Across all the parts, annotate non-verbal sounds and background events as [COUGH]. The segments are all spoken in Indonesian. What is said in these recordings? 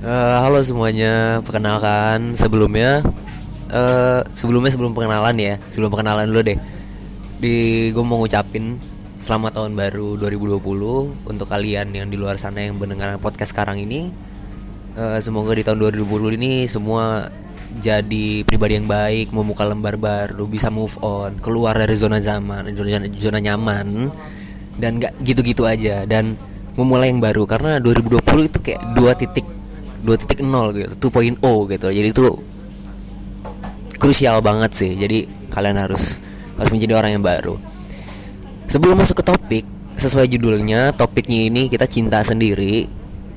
Eh, halo semuanya, perkenalkan sebelumnya eh sebelumnya sebelum perkenalan ya, sebelum perkenalan dulu deh. Di gue mau ngucapin selamat tahun baru 2020 untuk kalian yang di luar sana yang mendengarkan podcast sekarang ini. Eh, semoga di tahun 2020 ini semua jadi pribadi yang baik, membuka lembar baru, bisa move on, keluar dari zona zaman, zona, zona nyaman dan gak gitu-gitu aja dan memulai yang baru karena 2020 itu kayak dua titik dua titik nol gitu 2.0 gitu. Jadi itu krusial banget sih. Jadi kalian harus harus menjadi orang yang baru. Sebelum masuk ke topik sesuai judulnya topiknya ini kita cinta sendiri.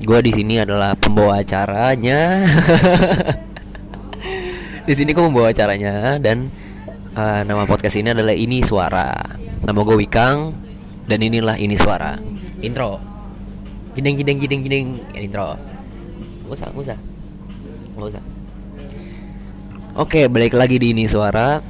Gue di sini adalah pembawa acaranya. [LAUGHS] Di sini gue membawa acaranya dan uh, nama podcast ini adalah ini suara. Nama gue Wikang dan inilah ini suara. Intro. Jedeng jedeng jedeng jedeng intro usah, gak usah. Gak usah. Oke, balik lagi di ini suara.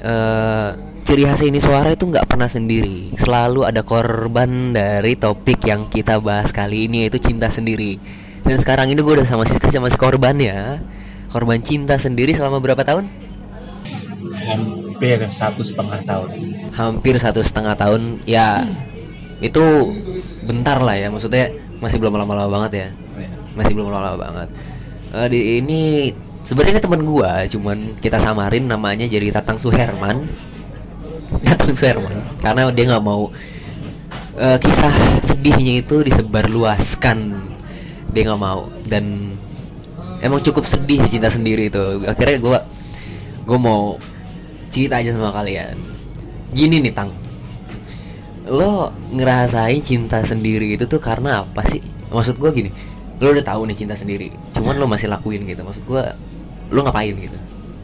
Uh, Ciri khas ini suara itu nggak pernah sendiri. Selalu ada korban dari topik yang kita bahas kali ini Yaitu cinta sendiri. Dan sekarang ini gue udah sama si, sama si korban ya. Korban cinta sendiri selama berapa tahun? Hampir satu setengah tahun. Hampir satu setengah tahun Ya, itu bentar lah ya Maksudnya masih belum lama-lama banget ya masih belum lama banget. Uh, di ini sebenarnya teman gua cuman kita samarin namanya jadi Tatang Suherman. [LAUGHS] Tatang Suherman karena dia nggak mau uh, kisah sedihnya itu disebar luaskan dia nggak mau dan emang cukup sedih cinta sendiri itu. Akhirnya gua gua mau cerita aja sama kalian. Gini nih tang. Lo ngerasain cinta sendiri itu tuh karena apa sih? Maksud gua gini lo udah tahu nih cinta sendiri. Cuman lo masih lakuin gitu. Maksud gua lo ngapain gitu?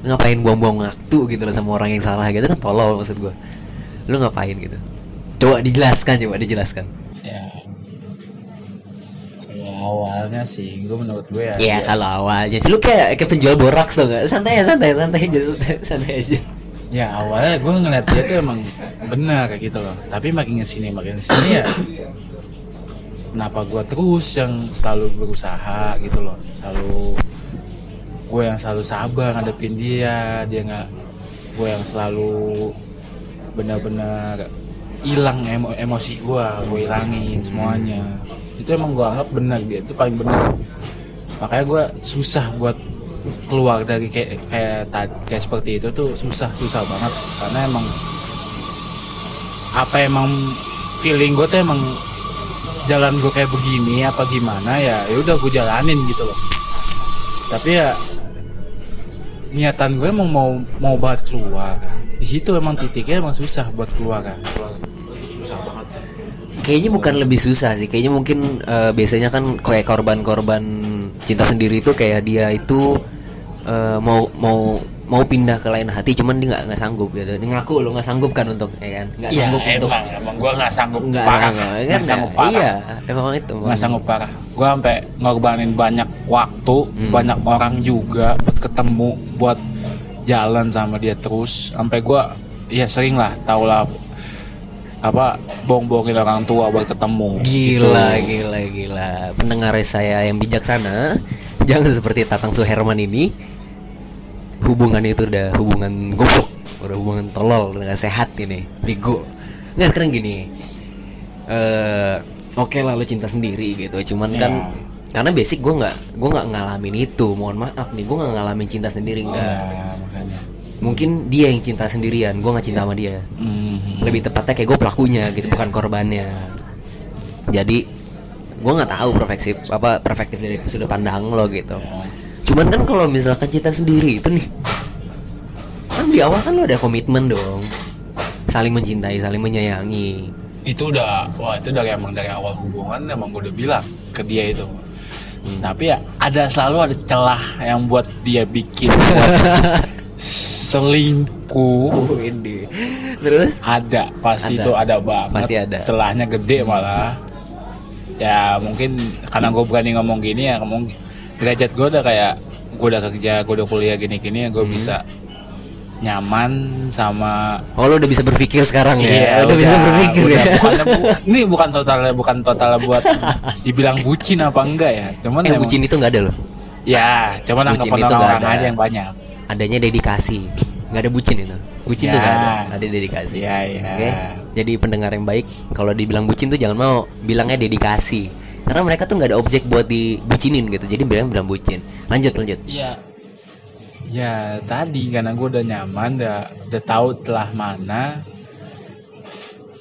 Lo ngapain buang-buang waktu gitu loh sama orang yang salah gitu? Kan tolol maksud gua. Lo ngapain gitu? Coba dijelaskan coba dijelaskan. Ya. Kalau awalnya sih gue menurut gue ya ya kalau awalnya sih. Lo kayak kayak penjual boraks tuh gak santai ya santai santai aja santai aja. Ya awalnya gue ngeliat dia tuh emang benar kayak gitu loh. Tapi makin ke sini makin ke sini ya kenapa gue terus yang selalu berusaha gitu loh. Selalu gue yang selalu sabar ngadepin dia. Dia nggak gue yang selalu benar-benar hilang emo emosi gue gue hilangin semuanya. Itu emang gue anggap benar dia itu paling benar. Makanya gue susah buat keluar dari kayak kayak kayak seperti itu tuh susah susah banget. Karena emang apa emang feeling gue tuh emang jalan gue kayak begini apa gimana ya ya udah gue jalanin gitu loh. Tapi ya niatan gue emang mau mau banget keluar di situ emang titiknya emang susah buat keluar kan. Susah banget. Kayaknya bukan lebih susah sih. Kayaknya mungkin uh, biasanya kan kayak korban-korban cinta sendiri itu kayak dia itu uh, mau mau mau pindah ke lain hati cuman dia nggak nggak sanggup gitu. Dia ngaku lo nggak sanggup kan untuk ya kan? Nggak ya, sanggup emang, untuk emang gue nggak sanggup nggak parah. sanggup, kan nggak sanggup nggak- parah. Iya emang itu. Nggak sanggup parah. Gue sampai ngorbanin banyak waktu Hmm. banyak orang juga buat ketemu buat jalan sama dia terus. Sampai gue ya sering lah tau lah apa bohong-bohongin orang tua buat ketemu. Gila Gitu. gila gila. Pendengar saya yang bijaksana [LAUGHS] jangan seperti Tatang Suherman ini hubungan itu udah hubungan goblok udah hubungan tolol udah gak sehat ini bego. Nggak keren gini eh oke lah lo cinta sendiri gitu. Cuman Ya. kan karena basic gue nggak gue nggak ngalamin itu. Mohon maaf nih gue nggak ngalamin cinta sendiri nggak. ya makanya. Mungkin dia yang cinta sendirian gue nggak cinta sama dia. Mhm. lebih tepatnya kayak gue pelakunya gitu bukan korbannya. Jadi gue nggak tahu perspektif apa perspektif dari sudut pandang lo gitu cuman kan kalau misalkan cinta sendiri itu nih kan di awal kan lo ada komitmen dong. Saling mencintai saling menyayangi. Itu udah wah itu dari emang dari awal hubungan emang gue udah bilang ke dia itu. Tapi ya ada selalu ada celah yang buat dia bikin buat [LAUGHS] selingkuh. Oh ini terus? Ada pasti Ada. itu ada banget. Pasti ada. celahnya gede malah. Ya mungkin karena gue berani ngomong gini ya mungkin derajat gue udah kayak gue udah kerja gue udah kuliah gini gini ya gue Hmm. bisa nyaman sama Oh lo udah bisa berpikir sekarang ya? Iya, udah, bisa berpikir udah. ya? Bukannya bu- ini bukan total bukan total buat dibilang bucin apa enggak ya. Cuman Eh emang- bucin itu nggak ada loh. Ya, cuman Bucin itu orang-orang ada. aja yang banyak. Adanya dedikasi. Nggak ada bucin itu. Bucin tuh Ya. nggak ada. Ada dedikasi. Iya, iya. Oke. Jadi pendengar yang baik, kalau dibilang bucin tuh jangan mau bilangnya dedikasi. Karena mereka tuh nggak ada objek buat dibucinin gitu. Jadi bilang bilang bucin. Lanjut lanjut. Iya. Ya tadi karena gue udah nyaman, udah udah tahu telah mana.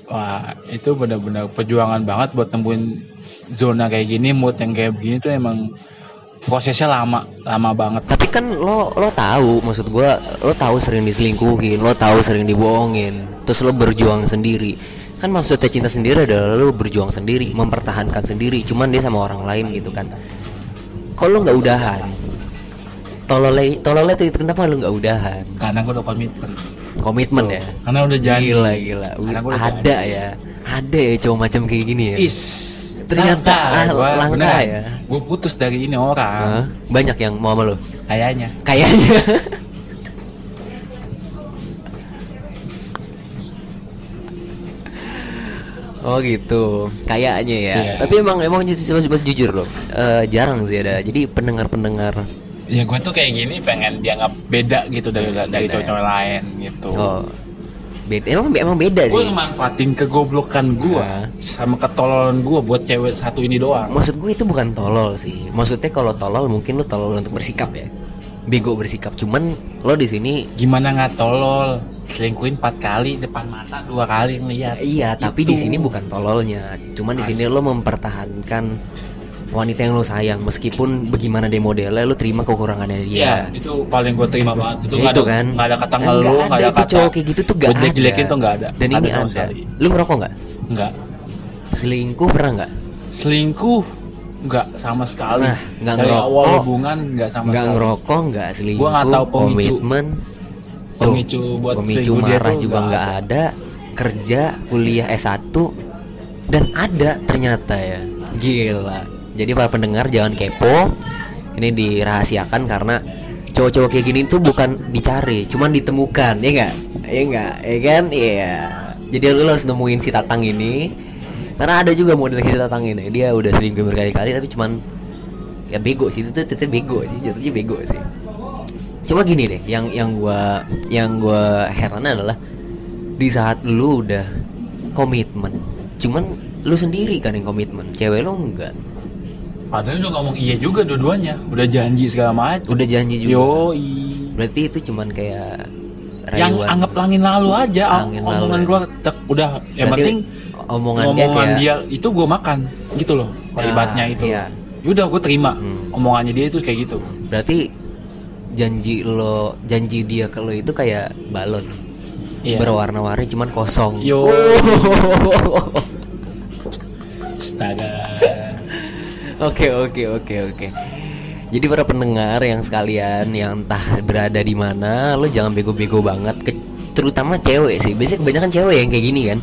Wah itu benar-benar perjuangan banget buat temuin zona kayak gini, mood yang kayak begini tuh emang prosesnya lama, lama banget. Tapi kan lo lo tahu maksud gua lo tahu sering diselingkuhin, lo tahu sering dibohongin, terus lo berjuang sendiri. Kan maksudnya cinta sendiri adalah lo berjuang sendiri, mempertahankan sendiri, cuman dia sama orang lain gitu kan. Kalau nggak udahan, tolole tolole itu kenapa lo nggak udahan? Karena gue udah komitmen. Komitmen ya. Karena udah janji. Gila gila. Karena gua udah Ada ya. Ada ya cowok macam kayak gini ya. Is. Ternyata ah, langka ya. Gue putus dari ini orang. Hah? Banyak yang mau sama lo. Kayaknya. Kayaknya. [LAUGHS] Oh gitu, kayaknya ya. Iya. Tapi emang emang jujur, jujur, jujur loh, Eh, jarang sih ada. Jadi pendengar-pendengar, Ya gue tuh kayak gini pengen dianggap beda gitu dari dari Beda ya? cowok-cowok lain gitu. oh beda. Emang emang beda gue sih. manfaatin kegoblokan gue Nah. sama ketololan gue buat cewek satu ini doang. Maksud gue itu bukan tolol sih. Maksudnya kalau tolol mungkin lo tolol untuk bersikap ya. Bego bersikap. Cuman lo di sini Gimana nggak tolol? Selingkuhin empat kali depan mata dua kali ngeliat. Iya, tapi Itu. di sini bukan tololnya. Cuman di sini lo mempertahankan wanita yang lo sayang meskipun bagaimana dia modelnya lo terima kekurangannya Iya, dia. itu paling gue terima banget. Itu Ya, itu ada, kan. nggak ada kata ngeluh, ada nggak ada itu kata. cowok kayak gitu tuh gak ada. jelekin tuh nggak ada. Dan Nggak ini ada ada. sekali. Lu ngerokok nggak? Nggak. Selingkuh pernah nggak? Selingkuh nggak sama sekali. Nah, nggak ngerokok. awal hubungan nggak sama Nggak sekali. ngerokok, nggak selingkuh, Gua nggak tahu pemicu. komitmen. Pemicu buat pemicu marah juga nggak ada. Kerja, kuliah S1 dan ada ternyata ya. Gila. Jadi para pendengar jangan kepo. Ini dirahasiakan karena cowok-cowok kayak gini tuh bukan dicari, cuman ditemukan, ya enggak? Ya enggak? Ya kan? Iya. Jadi lu harus nemuin si Tatang ini. Karena ada juga model si Tatang ini. Dia udah selingkuh berkali-kali tapi cuman ya bego sih itu tuh tetep bego sih, jatuhnya bego sih. Cuma gini deh, yang yang gua yang gua heran adalah di saat lu udah komitmen, cuman lu sendiri kan yang komitmen, cewek lu enggak. Padahal udah ngomong iya juga dua-duanya. Udah janji segala macam. Udah janji juga. Yoi. Berarti itu cuman kayak Yang rayuan. anggap langin lalu aja. Angin omongan lalu. gua tek, udah yang Berarti penting omongan dia omongan kayak dia itu gue makan gitu loh kalimatnya Ah, itu iya. Yaudah gue terima Hmm. omongannya dia itu kayak gitu berarti janji lo janji dia ke lo itu kayak balon Iya. berwarna-warni cuman kosong Yo. [LAUGHS] Astaga Oke oke oke oke. Jadi para pendengar yang sekalian yang entah berada di mana, lo jangan bego-bego banget, ke- terutama cewek sih. Biasanya kebanyakan cewek yang kayak gini kan.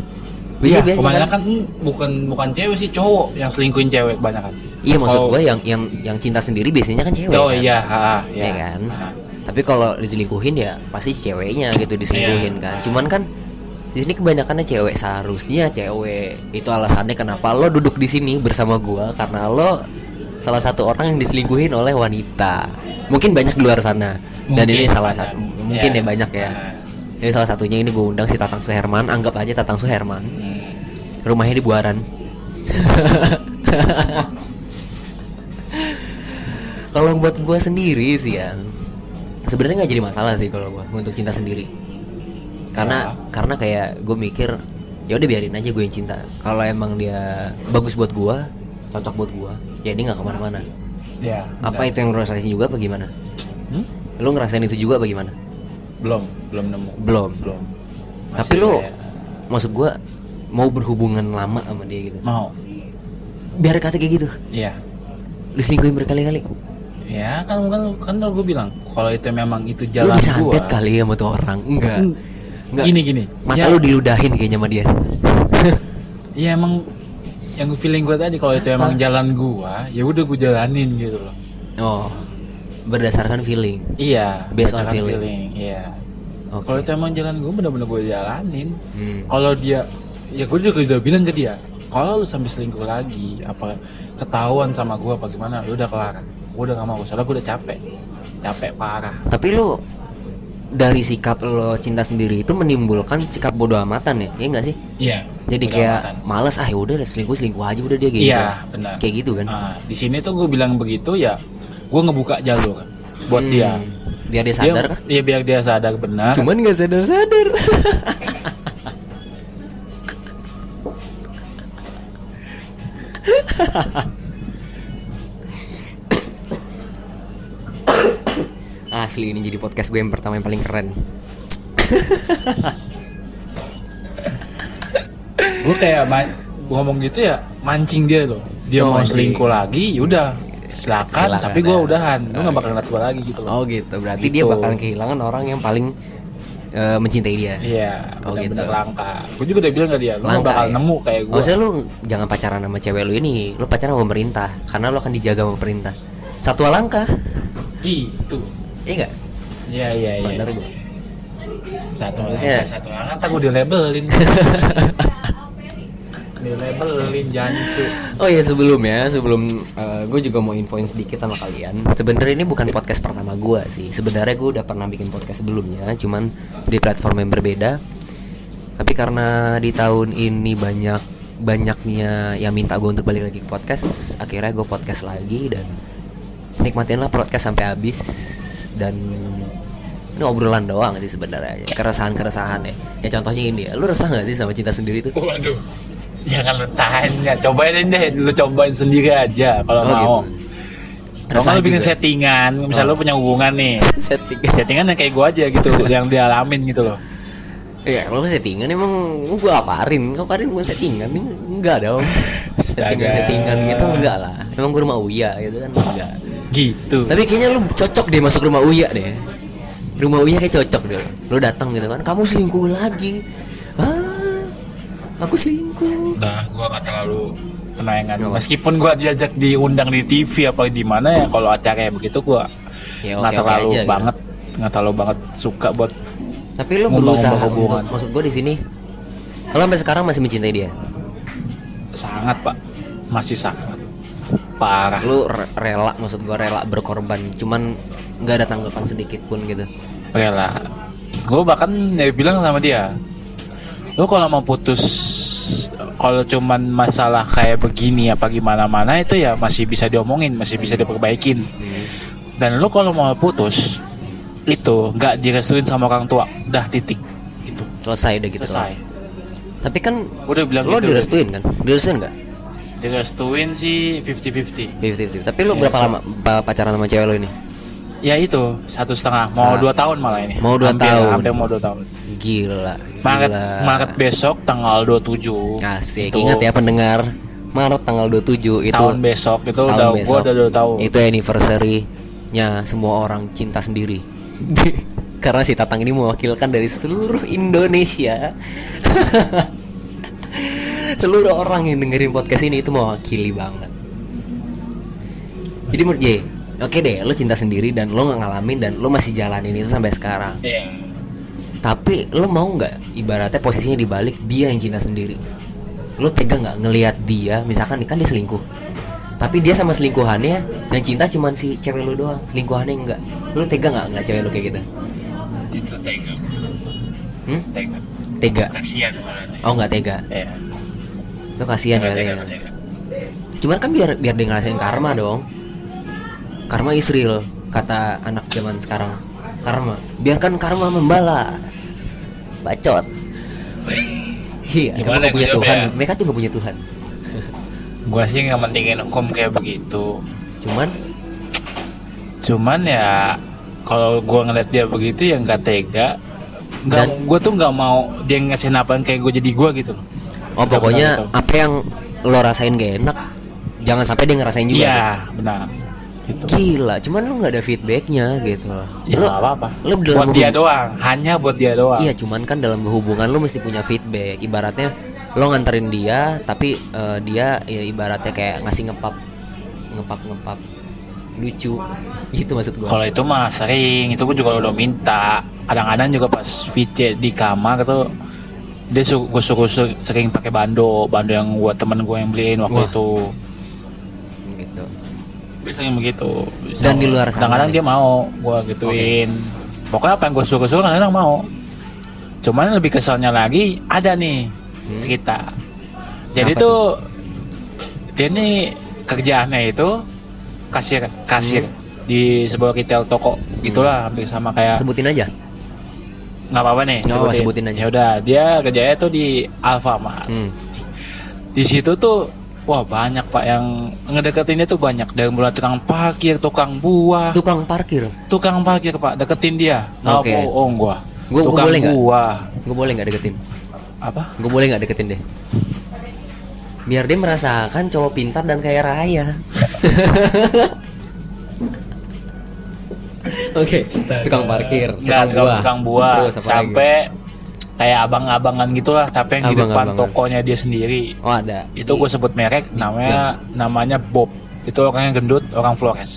Iya, kan- kebanyakan hmm, bukan bukan cewek sih cowok yang selingkuhin cewek kebanyakan. Iya maksud Kalau- gue yang yang yang cinta sendiri biasanya kan cewek. Oh kan? iya, ha, Iya iya. kan. Ha. Tapi kalau diselingkuhin ya pasti ceweknya gitu diselingkuhin Iya. kan. Cuman kan di sini kebanyakannya cewek seharusnya cewek. Itu alasannya kenapa lo duduk di sini bersama gua karena lo salah satu orang yang diselingkuhin oleh wanita. Mungkin banyak di luar sana. Dan Mungkin ini salah satu mungkin Iya. ya banyak ya. Jadi salah satunya ini gue undang si Tatang Suherman, anggap aja Tatang Suherman. Rumahnya di Buaran. [LAUGHS] kalau buat gue sendiri sih ya, sebenarnya nggak jadi masalah sih kalau gue untuk cinta sendiri. Karena karena kayak gue mikir ya udah biarin aja gue yang cinta. Kalau emang dia bagus buat gue, cocok buat gue, ya dia nggak ke mana-mana. Ya. Apa benar. itu yang lu rasain juga apa gimana? Hmm? Lu ngerasain itu juga apa gimana? Belum, belum nemu. Belum. Belum. Tapi Masih lu kayak- maksud gue mau berhubungan lama sama dia gitu. mau. Biar kata kayak gitu. Iya. Diselingkuhin berkali-kali. Ya kan kan kan gue bilang kalau itu memang itu Lu jalan disantet gua. kali ya sama tuh orang. Enggak. Enggak. Gini gini. Mata Ya, lu diludahin kayaknya sama dia. [LAUGHS] Ya emang yang feeling gue tadi kalau itu Apa? emang jalan gua, ya udah gue jalanin gitu loh. oh. Berdasarkan feeling. Iya. Based on berdasarkan feeling. Iya. Oke. kalau itu emang jalan gue bener-bener gue jalanin Hmm. kalau dia ya gue juga udah bilang ke dia kalau lu sampai selingkuh lagi apa ketahuan sama gue apa gimana ya udah kelar gue udah gak mau soalnya gue udah capek capek parah Tapi lu dari sikap lo cinta sendiri itu menimbulkan sikap bodoh amatan ya, iya nggak sih? iya Jadi kayak amatan. males ah yaudah selingkuh selingkuh aja udah dia gitu. iya benar Kayak gitu kan? Nah, di sini tuh gue bilang begitu ya gue ngebuka jalur buat Hmm. dia Biar dia sadar dia, kah? Iya biar dia sadar benar Cuman nggak sadar sadar. Asli ini jadi podcast gue yang pertama yang paling keren. gue kayak ngomong gitu ya mancing dia loh dia Oh, mau selingkuh lagi yaudah silakan, Silakan, tapi gue ya. udahan lu gak bakal ngeliat gue lagi gitu loh Oh gitu, berarti Gitu. dia bakalan kehilangan orang yang paling eh, mencintai dia. iya Oh, benar-benar gitu. langka gue juga udah bilang ke dia lu gak Langka, bakal ya? nemu kayak gue Maksudnya lu jangan pacaran sama cewek lu ini, lu pacaran sama pemerintah karena lu akan dijaga sama pemerintah. Satu langkah, gitu iya enggak? iya iya iya Bener gue. satu langkah satu langkah ntar gue dilabelin [LAUGHS] dilabelin jancu Oh iya sebelumnya, sebelum gue juga mau infoin sedikit sama kalian. Sebenarnya ini bukan podcast pertama gue sih. Sebenarnya gue udah pernah bikin podcast sebelumnya, cuman di platform yang berbeda. Tapi karena di tahun ini banyak banyaknya yang minta gue untuk balik lagi ke podcast, akhirnya gue podcast lagi dan nikmatinlah podcast sampai habis dan ini obrolan doang sih sebenarnya keresahan-keresahan ya. Ya contohnya ini ya, lu resah gak sih sama cinta sendiri tuh? waduh [LAUGHS] jangan lu tanya cobain deh lu cobain sendiri aja kalau Oh, mau gitu. Kalau nggak lu bikin juga. settingan, misal Oh. lu punya hubungan nih, [LAUGHS] Setting. settingan yang kayak gua aja gitu, [LAUGHS] yang dialamin gitu loh. Iya, kalau settingan emang gua aparin. Kau aparin bukan settingan, enggak dong. Settingan settingan gitu enggak lah. Emang gua rumah Uya gitu kan enggak. Gitu. Tapi kayaknya lu cocok deh masuk rumah Uya deh. Rumah Uya kayak cocok deh. Lu datang gitu kan, kamu selingkuh lagi. Ah, aku selingkuh. Nggak terlalu penayangan. Meskipun gua diajak diundang di TV apa di mana ya, kalau acara kayak begitu gua Ya nggak terlalu aja gitu. banget, nggak terlalu banget suka buat Tapi lu Ngomong-ngomong berusaha hubungan. untuk- maksud gua di sini. Lu sampai sekarang masih mencintai dia. sangat pak, masih sangat parah. Lu re- rela maksud gua rela berkorban, cuman nggak ada tanggapan sedikit pun gitu. rela gue bahkan ya bilang sama dia lo kalau mau putus kalau cuman masalah kayak begini apa gimana mana itu ya masih bisa diomongin masih bisa diperbaikin dan lo kalau mau putus itu nggak direstuin sama orang tua udah titik gitu Selesai udah gitu. selesai Tapi kan udah bilang lo gitu direstuin kan? Direstuin nggak? direstuin sih 50-50 50-50. Tapi lo Ya, berapa so- lama pa- pacaran sama cewek lo ini? Ya itu satu setengah mau Sa- dua tahun malah ini Mau dua Hampir- tahun. hampir mau dua tahun Gila. Maret gila. Maret besok tanggal 27 Asik. Itu Ingat ya pendengar. Maret tanggal 27 itu tahun besok itu tahun udah gua besok. udah udah tahu Itu anniversary-nya semua orang cinta sendiri. [LAUGHS] Karena si Tatang ini mewakilkan dari seluruh Indonesia. [LAUGHS] seluruh orang yang dengerin podcast ini itu mewakili banget. Jadi menurut J, oke deh, lo cinta sendiri dan lo nggak ngalamin dan lo masih jalanin itu sampai sekarang. Iya. Tapi lo mau nggak ibaratnya posisinya dibalik dia yang cinta sendiri. Lo tega nggak ngelihat dia, misalkan kan dia selingkuh. Tapi dia sama selingkuhannya dan cinta cuman si cewek lo doang, selingkuhannya enggak. Lo tega nggak ngeliat cewek lo kayak gitu? itu tega Hmm? tega Tega. kasihan malah Oh nggak tega. ya Lo kasihan berarti ya. Cuman kan biar biar dia ngerasain karma dong. Karma is real, kata anak zaman sekarang. Karma, biarkan karma membalas. Bacot. [LAUGHS] Iya, Gimana emang gua punya Tuhan. ya? Mereka tuh nggak punya Tuhan. gua sih nggak mentingin hukum kayak begitu Cuman cuman ya kalau gua ngeliat dia begitu ya nggak tega nggak Dan- gua tuh nggak mau dia ngasih apa kayak gue jadi gua gitu loh Oh pokoknya benar apa yang lo rasain gak enak Jangan sampai dia ngerasain juga iya benar gitu. Gila, cuman lo gak ada feedbacknya gitu. Ya nggak apa-apa. dalam buat dia hubung- doang hanya buat dia doang. Iya cuman kan dalam hubungan lo mesti punya feedback. Ibaratnya lo nganterin dia Tapi eh, dia ya ibaratnya kayak ngasih ngepap Ngepap-ngepap lucu. Gitu maksud gua. Kalau itu mah sering, itu gue juga udah minta. Kadang-kadang juga pas VC di kamar tuh dia su gue suruh su- sering pakai bando, bando yang buat temen gue yang beliin waktu Wah. itu. Sering begitu. Dan di luar sana Kadang-kadang dia mau gue gituin. Pokoknya apa yang gue suruh-suruh kadang-kadang mau. Cuman lebih keselnya lagi ada nih Hmm. cerita. Jadi Apa tuh dia nih kerjaannya itu kasir kasir Hmm. di sebuah retail toko gitulah hampir sama kayak sebutin aja nggak apa-apa nih Nggak apa-apa, sebutin aja. ya udah dia kerjanya tuh di Alfamart hmm. di situ tuh wah banyak pak yang ngedeketinnya tuh banyak. Dari mulai tukang parkir tukang buah. Tukang parkir? Tukang parkir pak. Deketin dia. Nggak Oke. bohong gua. Gua- gua tukang boleh nggak? buah. Gue boleh nggak deketin? Apa? Gue boleh nggak deketin deh? Biar dia merasakan cowok pintar dan kaya raya. [LAUGHS] Oke tukang parkir tukang, tukang buah. Terus apa lagi? Kayak abang-abangan gitulah tapi yang di depan tokonya dia sendiri. Oh ada. Itu gue sebut merek namanya namanya Bob. Itu orangnya gendut orang Flores.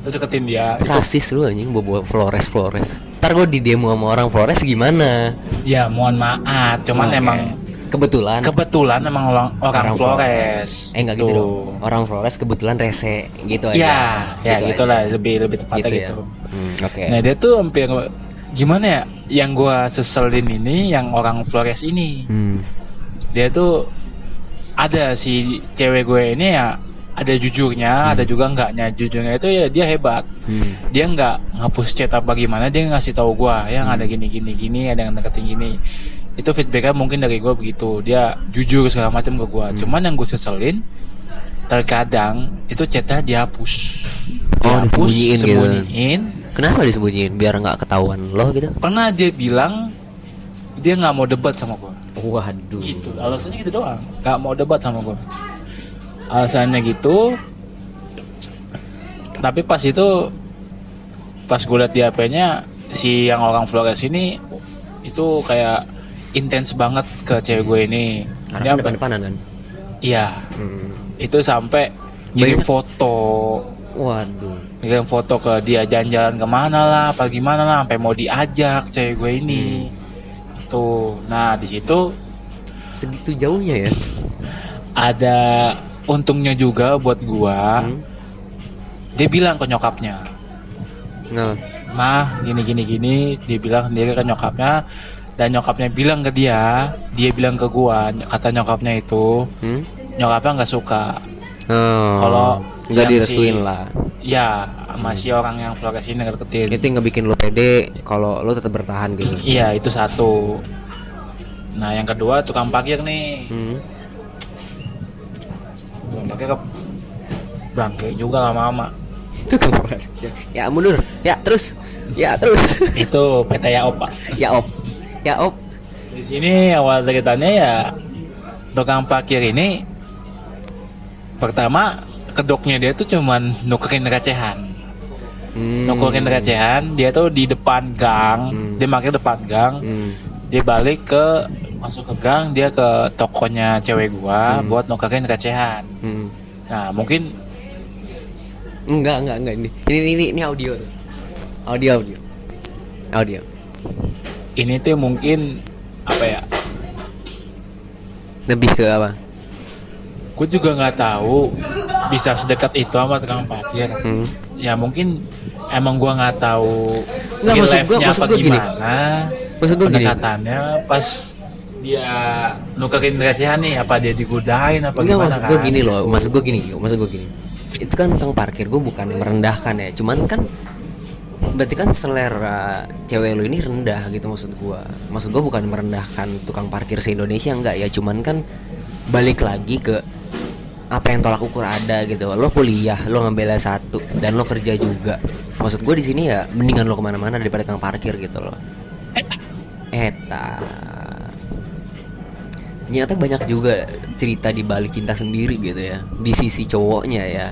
Itu deketin dia. Itu rasis lu anjing bawa Flores Flores. Ntar gue di demo sama orang Flores gimana? Ya mohon maaf cuman Oke. emang kebetulan. kebetulan emang orang orang, Flores. Eh enggak gitu dong. Orang Flores kebetulan rese gitu aja. Ya ya Gitu gitulah lebih lebih tepatnya gitu gitu, ya Hmm, oke. Nah dia tuh hampir gimana ya yang gua seselin ini yang orang Flores ini. Hmm. dia tuh ada si cewek gue ini ya ada jujurnya ada juga enggaknya. Jujurnya itu ya dia hebat. Hmm. dia nggak ngapus chat apa gimana dia ngasih tahu gua yang ada gini gini gini ada yang deketin gini. Itu feedbacknya mungkin dari gua begitu. Dia jujur segala macam ke gua. Hmm. cuman yang gue seselin terkadang itu chatnya dihapus. Oh, dihapus disembunyiin gitu. Kenapa disembunyiin? Biar nggak ketahuan lo gitu. Pernah dia bilang dia nggak mau debat sama gua. Waduh. Gitu. Alasannya gitu doang. Nggak mau debat sama gue alasannya gitu tapi pas itu pas gue liat di HP-nya si yang orang Flores ini itu kayak intens banget ke cewek gue ini. Karena depan-depanan kan? Iya. Hmm. itu sampai ngirim Banyak. foto waduh. Ngirim foto ke dia jalan-jalan ke mana lah apa gimana lah sampai mau diajak cewek gue ini. Tuh. Nah di situ segitu jauhnya ya? Ada untungnya juga buat gua. Hmm. dia bilang ke nyokapnya. Nah, mah gini gini gini. Dia bilang sendiri ke nyokapnya. Dan nyokapnya bilang ke dia dia bilang ke gua kata nyokapnya itu hmm? nyokapnya nggak suka. Oh, Kalau nggak direstuin si- lah. Ya masih orang yang Flores ini deketin. Itu yang ngebikin lo pede kalau lo tetap bertahan gitu. Iya itu satu. Nah yang kedua tukang parkir nih. Hmm. tukang parkir ke bangke juga lama-lama tukang parkir. Ya mundur ya terus. Ya terus. [LAUGHS] Itu PT Yaop pak. Ya op ya op Di sini awal ceritanya ya tukang parkir ini pertama kedoknya dia tuh cuman nukerin recehan. hmm. Nukerin recehan, dia tuh di depan gang, Hmm. dia parkir depan gang, hmm. dia balik ke masuk ke gang, dia ke tokonya cewek gua Hmm. buat nukerin recehan. Hmm. Nah, mungkin enggak enggak enggak ini ini ini, ini audio audio audio audio ini tuh mungkin apa ya? lebih ke apa Gue juga nggak tahu bisa sedekat itu sama tukang parkir. hmm. ya mungkin emang gua nggak tahu Nggak, maksud gua- maksud gua gini. gimana maksud gue gini pendekatannya pas dia nukerin recehan nih apa dia digudain apa Enggak gimana maksud gue kan? gini loh, maksud gue gini, maksud gue gini. Itu kan tukang parkir gue bukan merendahkan ya, cuman kan berarti kan selera cewek lu ini rendah gitu maksud gue. Maksud gue bukan merendahkan tukang parkir se Indonesia enggak ya, cuman kan balik lagi ke apa yang tolak ukur ada gitu. Lo kuliah, lo ngambil satu dan lo kerja juga. Maksud gue di sini ya mendingan lo ke mana-mana daripada tukang parkir gitu loh. Eta. Ternyata banyak juga cerita di balik cinta sendiri gitu ya Di sisi cowoknya ya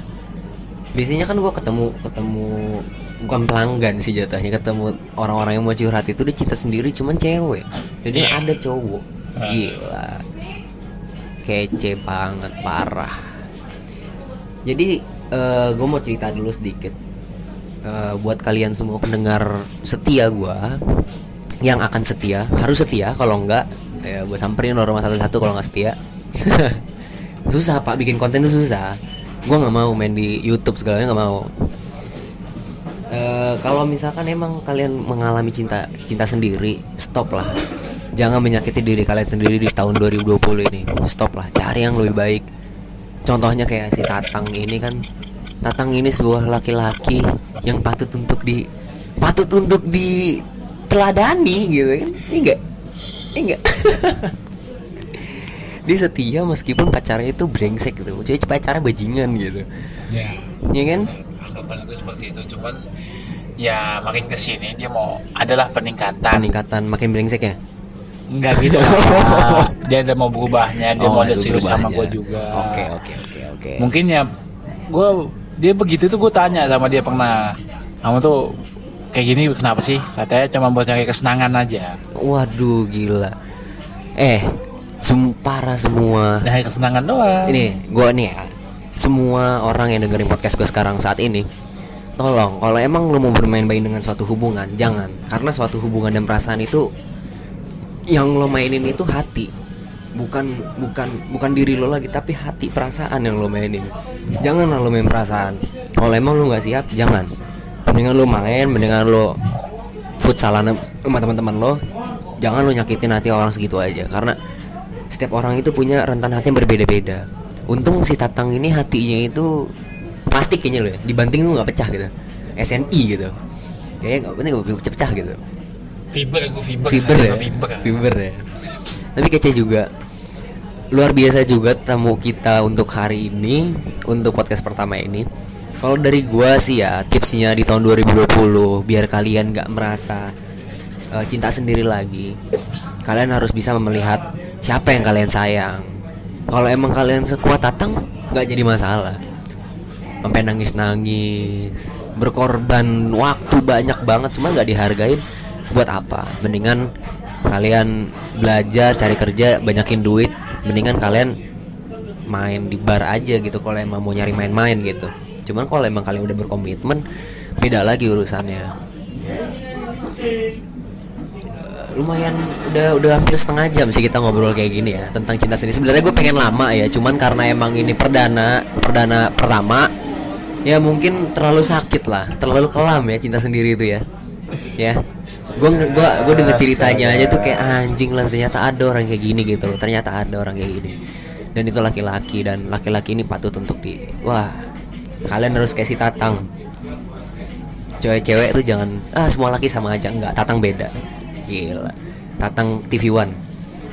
Biasanya kan gua ketemu Ketemu Bukan pelanggan sih jatuhnya Ketemu orang-orang yang mau curhat itu Dia cinta sendiri cuman cewek Jadi Iya. ada cowok Gila Kece banget Parah. Jadi eh gue mau cerita dulu sedikit. Eh, buat kalian semua pendengar setia gue yang akan setia harus setia kalau enggak ya gue samperin lo rumah satu-satu kalau nggak setia. [LAUGHS] Susah pak. Bikin konten itu susah. Gue nggak mau main di YouTube segalanya nggak mau. Eh, kalau misalkan emang kalian mengalami cinta cinta sendiri stop lah jangan menyakiti diri kalian sendiri di tahun 2020 ini. Stop lah cari yang lebih baik. Contohnya kayak si Tatang ini kan. Tatang ini sebuah laki-laki yang patut untuk di patut untuk di teladani gitu kan? Ini enggak ini enggak [LAUGHS] dia setia meskipun pacarnya itu brengsek gitu. Maksudnya pacarnya bajingan gitu. Ya. Ya kan? Anggapan gue seperti itu cuman ya makin ke sini dia mau adalah peningkatan. Peningkatan makin brengsek ya Enggak gitu lah. [LAUGHS] dia ada mau berubahnya dia Oh, mau ada serius sama gue juga Oke oke oke oke. mungkin ya gue dia begitu tuh gue tanya sama dia pernah kamu tuh kayak gini kenapa sih katanya cuma buat nyari kesenangan aja Waduh gila. Eh, sumpara semua. nyari kesenangan doang Ini gua nih ya. Semua orang yang dengerin podcast gue sekarang saat ini, tolong kalau emang lo mau bermain-main dengan suatu hubungan, jangan. Karena suatu hubungan dan perasaan itu yang lo mainin itu hati. Bukan bukan bukan diri lo lagi tapi hati perasaan yang lo mainin. Jangan lo main perasaan. Kalau emang lo nggak siap, jangan. Mendingan lo main, mendingan lo futsalan sama teman-teman lo. Jangan lo nyakitin hati orang segitu aja karena setiap orang itu punya rentan hati yang berbeda-beda. Untung si Tatang ini hatinya itu plastik kayaknya lo ya, dibanting lu nggak pecah gitu. SNI gitu. Kayaknya nggak penting pecah-pecah gitu. Fiber gue fiber Fiber ya, fiber fiber ya. Tapi kece juga. Luar biasa juga tamu kita untuk hari ini, untuk podcast pertama ini. Kalau dari gua sih ya tipsnya di tahun 2020 biar kalian nggak merasa eh, cinta sendiri lagi. Kalian harus bisa melihat siapa yang kalian sayang. Kalau emang kalian sekuat tatang nggak jadi masalah. Sampai nangis-nangis, berkorban waktu banyak banget cuma nggak dihargain buat apa? Mendingan kalian belajar cari kerja banyakin duit. Mendingan kalian main di bar aja gitu kalau emang mau nyari main-main gitu. Cuman kalau emang kalian udah berkomitmen beda lagi urusannya. Eh, lumayan udah udah hampir setengah jam sih kita ngobrol kayak gini ya tentang cinta sendiri. Sebenarnya gue pengen lama ya cuman karena emang ini perdana perdana pertama ya mungkin terlalu sakit lah. Terlalu kelam ya cinta sendiri itu ya. Ya gue gue gue denger ceritanya aja tuh kayak anjing lah ternyata ada orang kayak gini gitu loh. Ternyata ada orang kayak gini. Dan itu laki-laki dan laki-laki ini patut untuk di wah kalian harus kasih tatang. Cewek-cewek tuh jangan ah semua laki sama aja. Enggak tatang beda. Gila. Tatang TV One.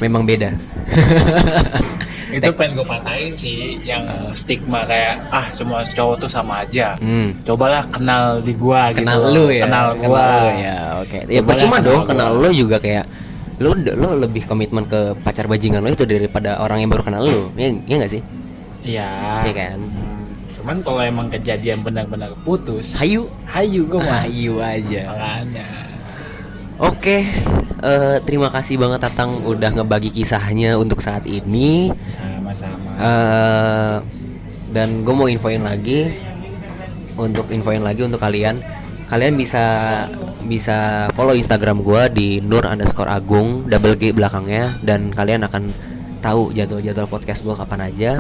Memang beda [LAUGHS] itu pengen gue patahin sih yang stigma kayak ah semua cowok tuh sama aja. Hmm. cobalah kenal di gua kenal gitu lu ya kenal Kenal gua. lu ya oke. Ya Coba percuma dong kenal kenal lu juga kayak lu lo lebih komitmen ke pacar bajingan lo itu daripada orang yang baru kenal lu. Ya ya nggak sih? Iya. Iya kan? Cuman kalau emang kejadian benar-benar putus hayu. hayu gue mah. Hayu aja. Makanya Oke, eh, terima kasih banget Tatang udah ngebagi kisahnya untuk saat ini. sama-sama Eh, dan gue mau infoin lagi, untuk infoin lagi untuk kalian, kalian bisa bisa follow Instagram gue di nur underscore agung double g belakangnya dan kalian akan tahu jadwal-jadwal podcast gue kapan aja.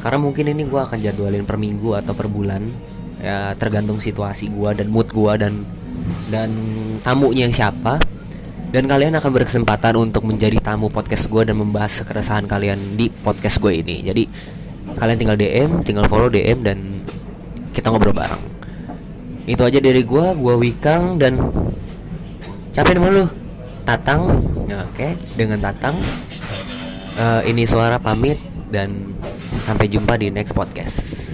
Karena mungkin ini gue akan jadwalin per minggu atau per bulan, ya tergantung situasi gue dan mood gue dan dan tamunya yang siapa dan kalian akan berkesempatan untuk menjadi tamu podcast gue dan membahas keresahan kalian di podcast gue ini. Jadi kalian tinggal DM tinggal follow DM dan kita ngobrol bareng. Itu aja dari gue gue Wikang dan capek nama lu Tatang. Oke dengan Tatang. Eh, ini suara pamit dan sampai jumpa di next podcast